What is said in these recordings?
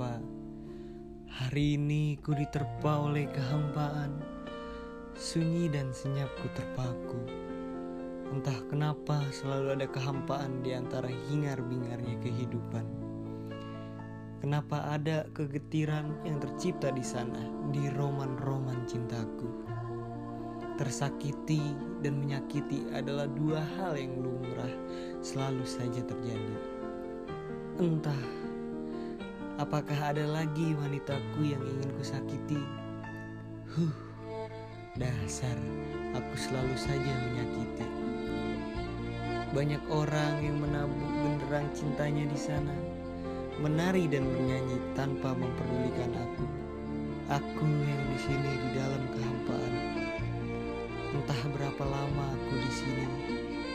Bapa. Hari ini ku diterpa oleh kehampaan, sunyi dan senyap ku terpaku. Entah kenapa selalu ada kehampaan di antara hingar-bingarnya kehidupan. Kenapa ada kegetiran yang tercipta di sana, di roman-roman cintaku. Tersakiti dan menyakiti adalah dua hal yang lumrah selalu saja terjadi. Entah apakah ada lagi wanitaku yang ingin kusakiti. Huh, dasar aku selalu saja menyakiti. Banyak orang yang menabuk genderang cintanya di sana, menari dan bernyanyi tanpa memperdulikan aku. Aku yang di sini di dalam kehampaan. Entah berapa lama aku di sini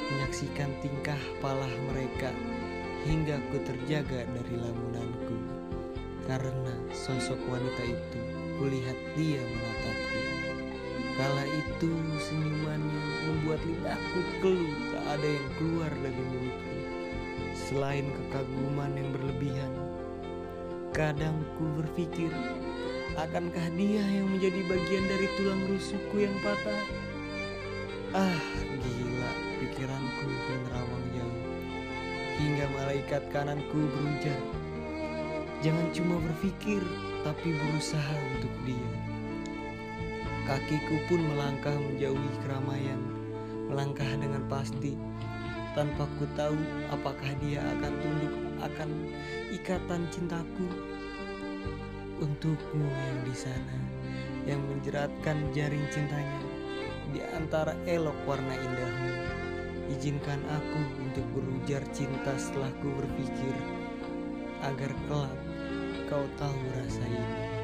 menyaksikan tingkah palah mereka hingga aku terjaga dari lamunanku. Karena sosok wanita itu kulihat dia menatapku. Kala itu senyumannya membuat lidahku keluh tak ada yang keluar dari mulutku. Selain kekaguman yang berlebihan, kadang ku berpikir, akankah dia yang menjadi bagian dari tulang rusukku yang patah? Ah, gila, pikiranku menerawang jauh. Hingga malaikat kananku berujar, Jangan cuma berpikir, tapi berusaha untuk dia. Kakiku pun melangkah menjauhi keramaian, melangkah dengan pasti, tanpa ku tahu apakah dia akan tunduk akan ikatan cintaku. Untukmu yang di sana, yang menjeratkan jaring cintanya, di antara elok warna indahmu, izinkan aku untuk berujar cinta setelah ku berpikir, agar kelak kau tahu rasa ini.